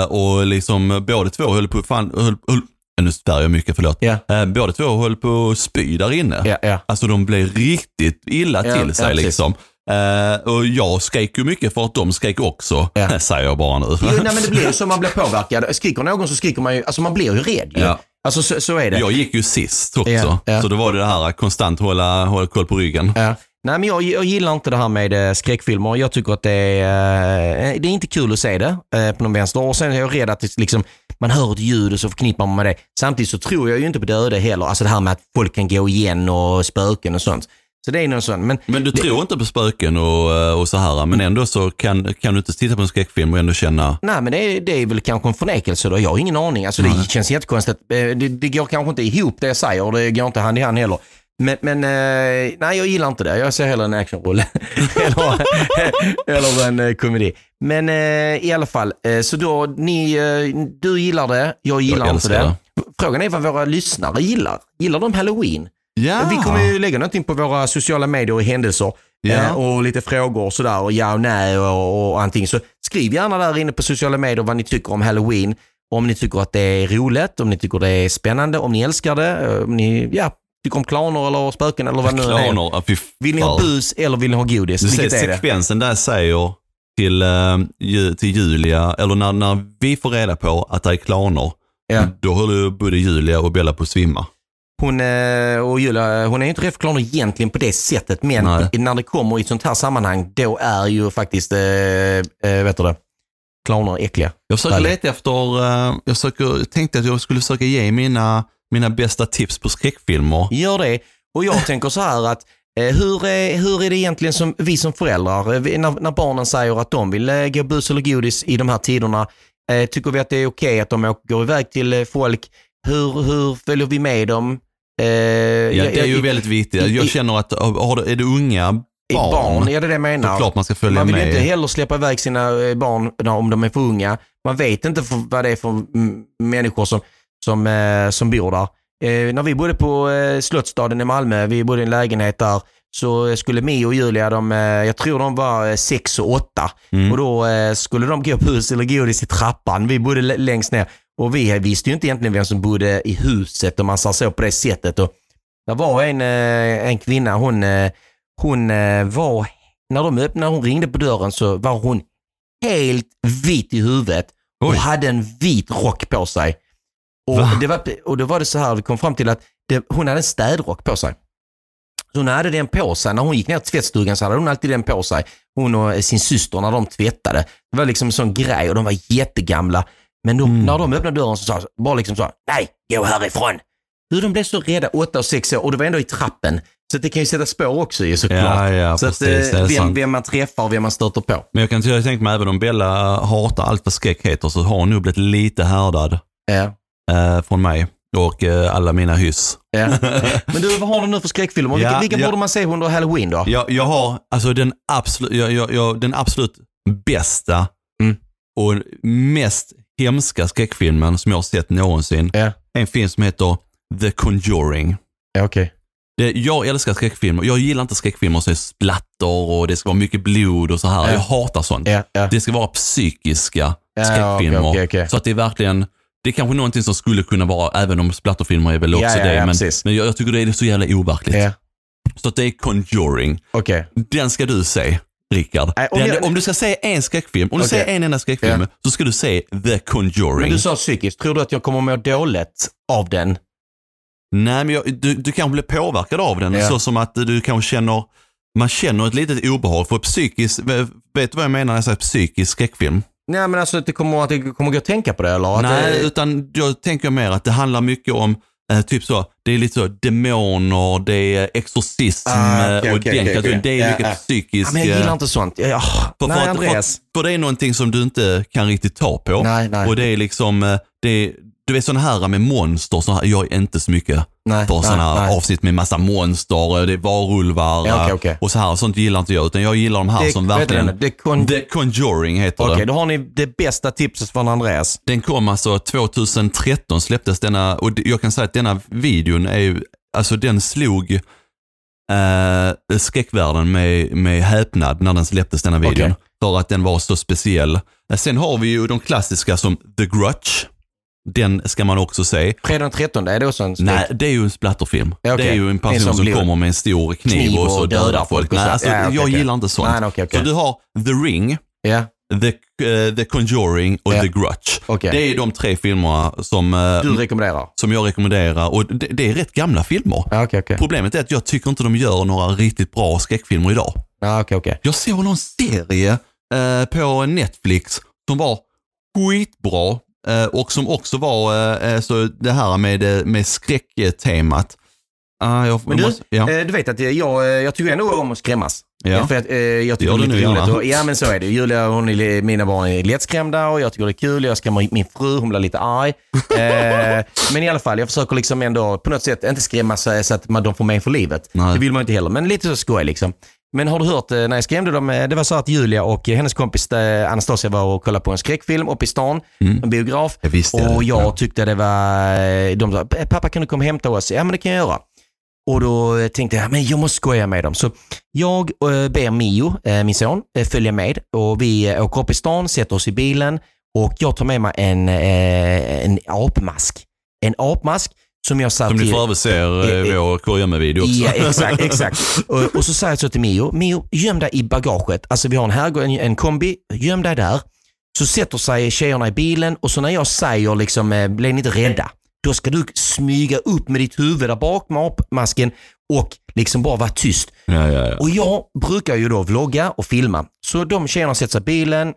Eh, och liksom båda två höll på, fan, höll, höll, nu svär jag mycket, förlåt. Ja. Eh, båda två höll på att spy där inne. Alltså de blev riktigt illa till sig liksom. Eh, och jag skrek ju mycket för att de skrek också, säger jag bara nu. Jo, nej, men det blir ju så man blir påverkad. Skriker någon så skriker man ju, alltså man blir ju rädd ju. Alltså så, så är det. Jag gick ju sist också, Ja, ja. så då var det det här konstant hålla, hålla koll på ryggen. Ja. Nej, men jag, jag gillar inte det här med eh, skräckfilmer. Jag tycker att det är, eh, det är inte kul att se det eh, på någon vänster. Och sen är jag rädd att det, liksom, man hör ett ljud och så förknippar man med det. Samtidigt så tror jag ju inte på det öde heller. Alltså det här med att folk kan gå igen och spöken och sånt. Så det är någon sån. Men Men du tror inte på spöken och, eh, och så här, men ändå så kan, kan du inte titta på en skräckfilm och ändå känna, Nej, men det är, det är väl kanske en förnekelse då. Jag har ingen aning. Alltså, det känns jättekonstigt. Eh, Det, det går kanske inte ihop det jag säger och det går inte hand i hand heller. Men, men eh, nej, jag gillar inte det. Jag ser hellre en actionrulle eller, eller en komedi. Men i alla fall, så då, ni, du gillar det, jag gillar inte älskar det. Frågan är vad våra lyssnare gillar. Gillar de halloween? Ja, Vi kommer ju lägga någonting på våra sociala medier och händelser. Ja. Eh, och lite frågor och sådär och ja och nej och, och allting. Så skriv gärna där inne på sociala medier vad ni tycker om halloween. Om ni tycker att det är roligt, om ni tycker det är spännande, om ni älskar det, eh, om ni ja, tycker om clowner eller spöken eller vad det nu är. klaner, fy Vill ni ha bus eller vill ni ha godis? Du ser Vilket är det? sekvensen där säger till, eh, till Julia, eller när, när vi får reda på att det är klaner, Ja. då håller både Julia och Bella på att svimma. Hon eh, och Julia, hon är ju inte clowner egentligen på det sättet, men Nej. när det kommer i ett sånt här sammanhang, då är ju faktiskt, eh, eh, vet du det, clowner äckliga. Jag försöker leta efter, jag försöker, tänkte att jag skulle försöka ge mina, mina bästa tips på skräckfilmer. Gör det. Och jag tänker så här att hur, är, hur är det egentligen som vi som föräldrar, när, när barnen säger att de vill gå bus eller godis i de här tiderna, tycker vi att det är okej att de går iväg till folk? Hur, hur följer vi med dem? Eh, Ja, det är ju väldigt viktigt. Jag känner att har är det unga barn, barn, ja det är det jag menar. är klart man ska följa Man vill med. inte heller släppa iväg sina eh, barn om de är för unga. Man vet inte vad det är för mm, människor som, som, eh, som bor där. Eh, när vi bodde på eh, Slottsstaden i Malmö, vi bodde i en lägenhet där, så skulle Mio och Julia, de, eh, jag tror de var sex och åtta. Och då eh, skulle de gå på hus eller godis i trappan. Vi bodde längst ner. Och vi visste ju inte egentligen vem som bodde i huset om man sa så på det sättet. Och det var en, eh, en kvinna, hon, eh, hon eh, var, när de öppnade, när hon ringde på dörren så var hon helt vit i huvudet och Oj. hade en vit rock på sig. Och, Va? det var, och då var det så här, vi kom fram till att det, hon hade en städrock på sig. Så hon hade den på sig. När hon gick ner till tvättstugan så hade hon alltid den på sig. Hon och sin syster när de tvättade. Det var liksom en sån grej och de var jättegamla. Men de, Mm. när de öppnade dörren så sa bara liksom så, nej, gå härifrån. Hur de blev så rädda, åtta och sex år, och det var ändå i trappen. Så det kan ju sätta spår också ju såklart. Ja, ja, så att, precis, det är eh, vem, vem man träffar och vem man stöter på. Men jag kan jag tänkt mig även om Bella hatar allt vad skräck heter så har hon nog blivit lite härdad Ja. eh, från mig och eh, alla mina hyss. Ja. Men du, vad har du nu för skräckfilmer? Vilka, vilka borde man se under halloween då? Jag, jag har alltså den absolut, jag, jag, den absolut bästa Mm. och mest hemska skräckfilmen som jag har sett någonsin. Ja. En film som heter The Conjuring. Ja, okej. Det, jag älskar skräckfilmer. Jag gillar inte skräckfilmer som är splatter och det ska vara mycket blod och så här. Ja. Jag hatar sånt. Ja. Det ska vara psykiska skräckfilmer. okej, okej, okej. Så att det är verkligen, det är kanske någonting som skulle kunna vara, även om splatterfilmer är väl också det, men, men jag, jag tycker det är så jävla overkligt. Så att det är Conjuring. Den ska du se, Rickard. Nej, om jag- om du ska se en skräckfilm, om du Okej. säger en enda skräckfilm, Ja. så ska du se The Conjuring. Men du sa psykiskt, tror du att jag kommer må dåligt av den? Nej, men jag, du, du kanske blir påverkad av den, Ja. så som att du kanske känner, man känner ett litet obehag. För psykisk, vet du vad jag menar när jag säger psykisk skräckfilm? Nej, men alltså att det kommer, att det kommer gå att tänka på det eller? Nej, det, utan jag tänker mer att det handlar mycket om eh, typ så, det är lite så demoner, det är exorcism Ah, okej, och okej, den okej. Det är mycket ja. psykisk. ja, men jag gillar eh, inte sånt. Ja, för, nej, för, att- Andreas. För, för det är någonting som du inte kan riktigt ta på. Nej, nej. Och det är liksom, eh, det du vet sådana här med monster, så här, jag är inte så mycket Nej, för sådana nej. avsnitt med massa monster, det är varulvar Ja, okej, eh, okej. och så här. Sånt gillar inte jag, utan jag gillar de här Det- som verkligen... det? Det kon- The Conjuring heter Okej, det. då har ni det bästa tipset från Andreas. Den kom alltså 2013 släpptes denna och jag kan säga att denna videon är ju, alltså den slog eh, skräckvärlden med, med häpnad när den släpptes denna videon. Okej. För att den var så speciell. Eh, Sen har vi ju de klassiska som The Grudge. Den ska man också se. Fredag den 13, är det också en? Nej, det är ju en splatterfilm. Okej. Det är ju en En person som som blir- kommer med en stor kniv, Kniv och så och dödar dödar folk. Nej, så. alltså, Ja, okej, jag okej. gillar inte sånt. Nej, okej. Så du har The Ring, Ja, The, eh, The Conjuring och Ja. The Grudge. Okej. Det är de tre filmerna som, eh, du rekommenderar? som jag rekommenderar och det, det är rätt gamla filmer. Ja, okej, okej. Problemet är att jag tycker inte de gör några riktigt bra skräckfilmer idag. Ja, okej, okej. Jag såg någon serie eh, på Netflix som var skitbra och som också var eh, så det här med, eh, med skräcktemat. Ah, jag, Men du, måste, ja. eh, du vet att jag, jag, tycker ändå om att skrämmas. Ja. För att, eh, jag tycker gör det är du lite nu roligt. Och, ja men så är det. Julia, hon är, mina barn är lättskrämda och jag tycker det är kul. Jag skrämmer min fru, hon blir lite arg. Eh, men i alla fall, jag försöker liksom ändå på något sätt inte skrämma så, så att man, de får mig för livet. Nej. Det vill man inte heller, men lite så skoj liksom. Men har du hört eh, när jag skrämde dem, eh, det var så att Julia och eh, hennes kompis Anastasia var och kollade på en skräckfilm uppe i stan, en biograf. Jag visste och jag Ja. tyckte det var, de sa, pappa kan du komma och hämta oss? Ja men det kan jag göra. Och då tänkte jag, men jag måste skoja med dem. Så jag ber Mio, min son, följa med och vi åker upp i stan, sätter oss i bilen och jag tar med mig en, en apmask. En apmask som jag satt Som ni till... för övrigt ser Eh, i eh, vår Kurragömma-video också. Ja, exakt, exakt. Och, och så säger jag så till Mio, Mio, göm dig i bagaget. Alltså vi har en, herrgård, en, en kombi, göm dig där. Så sätter sig tjejerna i bilen och så när jag säger liksom, eh, bli inte rädda. Då ska du smyga upp med ditt huvud där bak med apmasken och liksom bara vara tyst. Ja, ja, ja. Och jag brukar ju då vlogga och filma. Så de tjejerna sätter sig i bilen,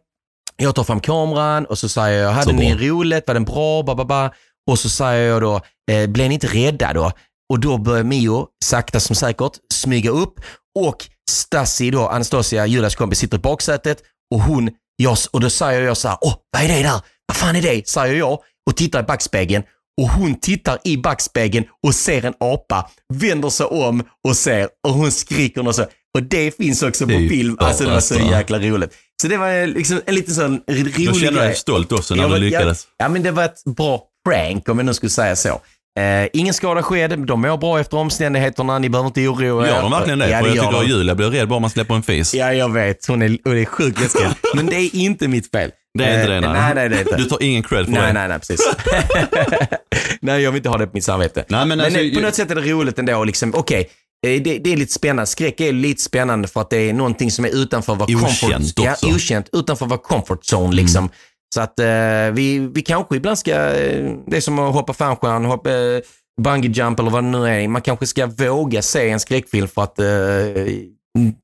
jag tar fram kameran och så säger jag, hade ni roligt, var den bra, ba, ba, ba. Och så säger jag då, eh, blev ni inte rädda då? Och då börjar Mio sakta som säkert smyga upp och Stassi då, Anastasia, Julias kompis, sitter i baksätet och hon, jag, och då säger jag så här, åh, vad är det där? Vad fan är det? Säger jag och tittar i backspegeln och hon tittar i backspegeln och ser en apa, vänder sig om och ser och hon skriker något så. Och det finns också på film. Alltså det var så jäkla roligt. Så det var liksom en liten sån rolig Jag känner grej. dig stolt också när Ja, du lyckades. Ja, ja, men det var ett bra prank om jag nu skulle säga så. Eh, ingen skada sked, de mår bra efter omständigheterna, ni behöver inte oroa er. Gör de verkligen det? Ja, det jag tycker de. Julia blir rädd bara man släpper en fis. Ja, jag vet. Hon är, hon är sjukt läskig. Men det är inte mitt fel. Det är inte det, Eh, nej. nej, nej, det är inte. Du tar ingen cred för Nej, det. nej, nej, precis. nej, jag vill inte ha det på mitt samvete. Nej, men Men, alltså, eh, på något sätt är det roligt ändå. Liksom, Okej, eh, det, det är lite spännande. Skräck är lite spännande för att det är någonting som är utanför Okänt comfort, också. Mm. Ja, okänt, utanför vår comfort zone. Liksom. Så att eh, vi, vi kanske ibland ska, eh, det är som att hoppa fallskärm, hoppa eh, bungee jump eller vad det nu är. Man kanske ska våga se en skräckfilm för att eh,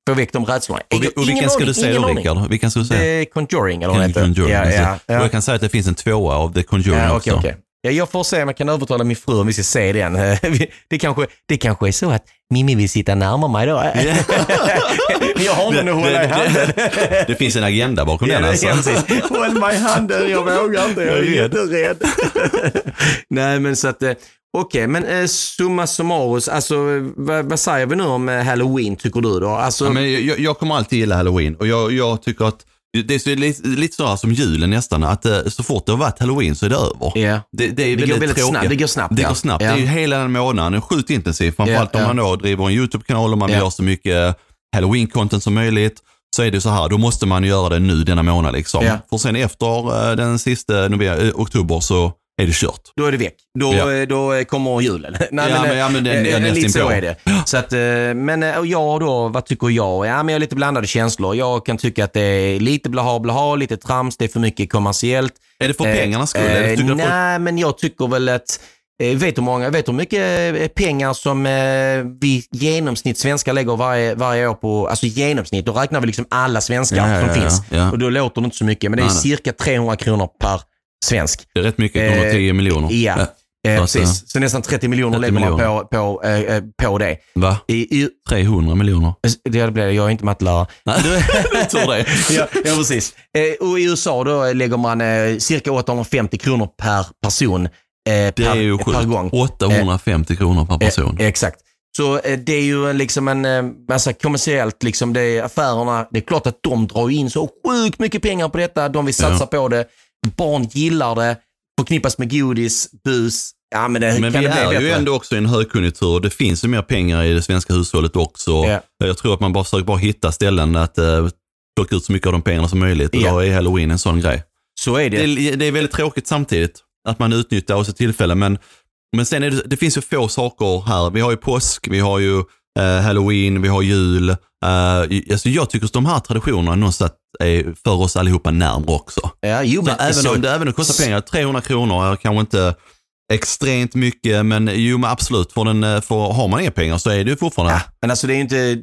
få väck de rädslorna. Och, vi, och vilken ska du säga då. Rickard? Vilken ska du säga? Eh, Conjuring eller vad det heter. Ja, ja, ja. Och jag kan säga att det finns en tvåa av The Conjuring Ja, också. okej, okej. Ja, jag får se om jag kan övertala min fru om vi ska se den. Det kanske, det kanske är så att Mimmi vill sitta närmare mig då. jag har Det, någon att hålla i handen. det, det finns en agenda bakom den alltså. Ja. Håll mig i handen, jag vågar inte, jag är jätterädd. Nej, men så att, eh, okej, men eh, summa summarus, alltså vad, vad säger vi nu om eh, halloween tycker du då? Alltså, Ja, men jag, jag kommer alltid gilla halloween och jag, jag tycker att det är så, lite, lite så här som julen nästan, att eh, så fort det har varit halloween så är det över. ja. Det, det, är Det går väldigt tråkigt. snabbt, det går snabbt, Det ja. går snabbt. Ja. Det är ju hela den månaden, sjukt intensivt. Framförallt ja. om man då driver en YouTube-kanal och man Ja. gör så mycket halloween-content som möjligt. Så är det så här, då måste man göra det nu denna månad liksom. Ja. För sen efter eh, den sista november, eh, oktober så är det kört. Då är det väck. Då, Ja. eh, då kommer julen. Nej, Ja, men- ja, men det- eh, det är eh, lite så är det. Så att, eh, men eh, jag då, vad tycker jag? Ja, men jag har lite blandade känslor. Jag kan tycka att det är lite blaha blaha, lite trams, det är för mycket kommersiellt. Är det för Eh, pengarnas skull? eh, nej, men jag tycker väl att eh, Vet du, många, vet du hur mycket eh, pengar som eh, vi genomsnitt svenskar lägger varje, varje år på, alltså genomsnitt, då räknar vi liksom alla svenskar Ja, som ja, finns. ja. Och då låter det inte så mycket, men det är cirka 300 kronor per svensk. Det är rätt mycket, 110 Eh, miljoner. Ja, Ja, eh, precis. Så nästan 30 miljoner 30 lägger man miljoner. på, på, eh, eh, på det. Va? I, i, 300 miljoner? det blir det, jag är inte mattelärare. Jag tror det. ja, ja, precis. Eh, och i USA då lägger man eh, cirka 850 kronor per person eh, Det per, är ju per gång. 850 kronor per person. Eh, exakt. Så eh, det är ju liksom en eh, massa kommersiellt, liksom det är affärerna, det är klart att de drar in så sjukt mycket pengar på detta. De vill satsa på det. Barn gillar det, förknippas med godis, bus. Ja, men det, Men kan vi det är ju ändå också i en högkonjunktur. Det finns ju mer pengar i det svenska hushållet också. Ja. Jag tror att man bara försöker bara hitta ställen att uh, plocka ut så mycket av de pengarna som möjligt. Och då är halloween en sån grej. Så är det. Det, det är väldigt tråkigt samtidigt att man utnyttjar också tillfällen. Men, men sen är det, det finns ju få saker här. Vi har ju påsk, vi har ju eh, halloween, vi har jul. Uh, alltså jag tycker att de här traditionerna någonstans är för oss allihopa närmare också. Ja, jo, Så men även, så- om det, även om det kostar pengar, 300 kronor är kanske inte extremt mycket, men jo men absolut, för den, eh, för har man inga pengar så är det ju fortfarande, Ja, men alltså det är ju inte,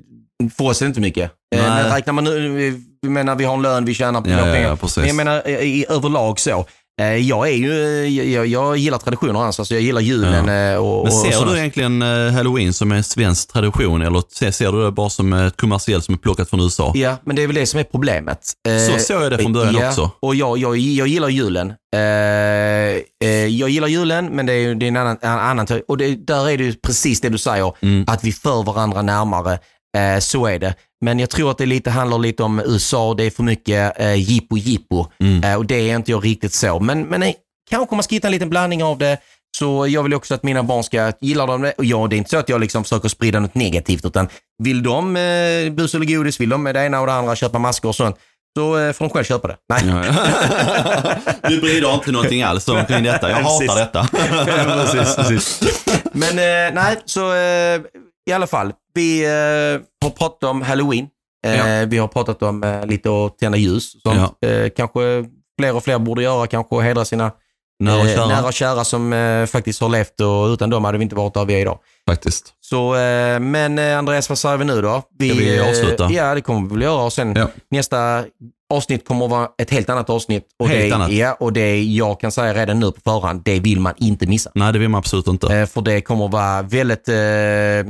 för oss är det inte mycket. Eh, Nej. Men räknar man nu, vi- menar vi har en lön, vi tjänar Ja, pengar. ja, men jag menar i, överlag så. Eh, Jag är ju, eh, jag, jag gillar traditioner alltså, alltså jag gillar julen eh, och, Men och ser sådana- du egentligen eh, halloween som en svensk tradition eller ser, ser du det bara som ett kommersiellt som är plockat från USA? Ja, men det är väl det som är problemet. Eh, Så såg jag det från början ja, också. Och jag, jag, jag gillar julen. Eh, eh, jag gillar julen, men det är, det är en annan, en annan Och det, där är det ju precis det du säger, Mm. att vi för varandra närmare. Eh, så är det. Men jag tror att det lite handlar lite om USA, det är för mycket eh, jippo jippo. Mm. Eh, och det är inte jag riktigt så. Men, men nej, kanske man ska hitta en liten blandning av det. Så jag vill också att mina barn ska gilla dem. Och ja, det är inte så att jag liksom försöker sprida något negativt, utan vill de eh, bus eller godis, vill de med det ena och det andra, köpa masker och sånt, så eh, får de själv köpa det. Nej. du bryr dig inte någonting alls omkring detta. Jag hatar detta. precis, precis. Men eh, nej, så eh, i alla fall. Vi eh, har pratat om halloween. Eh, Ja. Vi har pratat om eh, lite att tända ljus. och Sånt. Eh, kanske fler och fler borde göra, kanske hedra sina Nära och eh, kära, nära och kära som eh, faktiskt har levt och utan dem hade vi inte varit där vi är idag. faktiskt. Så, eh, men Andreas, vad säger vi nu då? Vi, Ska vi avsluta? Ja, det kommer vi väl göra. Och sen Ja. nästa avsnitt kommer att vara ett helt annat avsnitt. Och Helt det, annat. Ja, och det jag kan säga redan nu på förhand, det vill man inte missa. Nej, det vill man absolut inte. Eh, för det kommer att vara väldigt,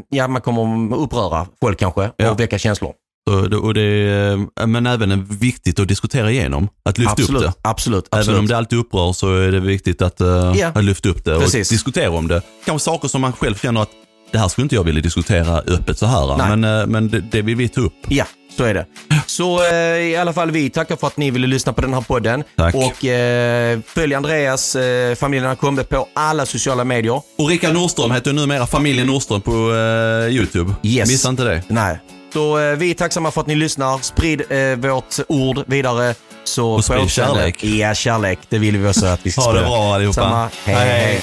ja man kommer uppröra folk kanske Ja. och väcka känslor. Så och det är, men även viktigt att diskutera igenom. Att lyfta absolut, upp det. absolut, absolut. Även om det alltid upprör så är det viktigt att, Ja. att lyfta upp det och Precis. diskutera om det. Kanske saker som man själv känner att det här skulle inte jag vilja diskutera öppet så här. Nej. Men, eh, men det, det vill vi ta upp. Ja, Så är det. Så eh, i alla fall vi tackar för att ni ville lyssna på den här podden. Tack. Och eh, följ Andreas, eh, familjen Akombe på alla sociala medier. Och Rickard Nordström heter numera familjen Nordström på eh, YouTube. Yes. Missa inte det. Nej. Så eh, vi är tacksamma för att ni lyssnar. Sprid eh, vårt ord vidare. Så Och sprid kärlek. Ja, kärlek. Det vill vi också att vi ska Ha det sprida. bra allihopa. Samma. hej. Hej, hej.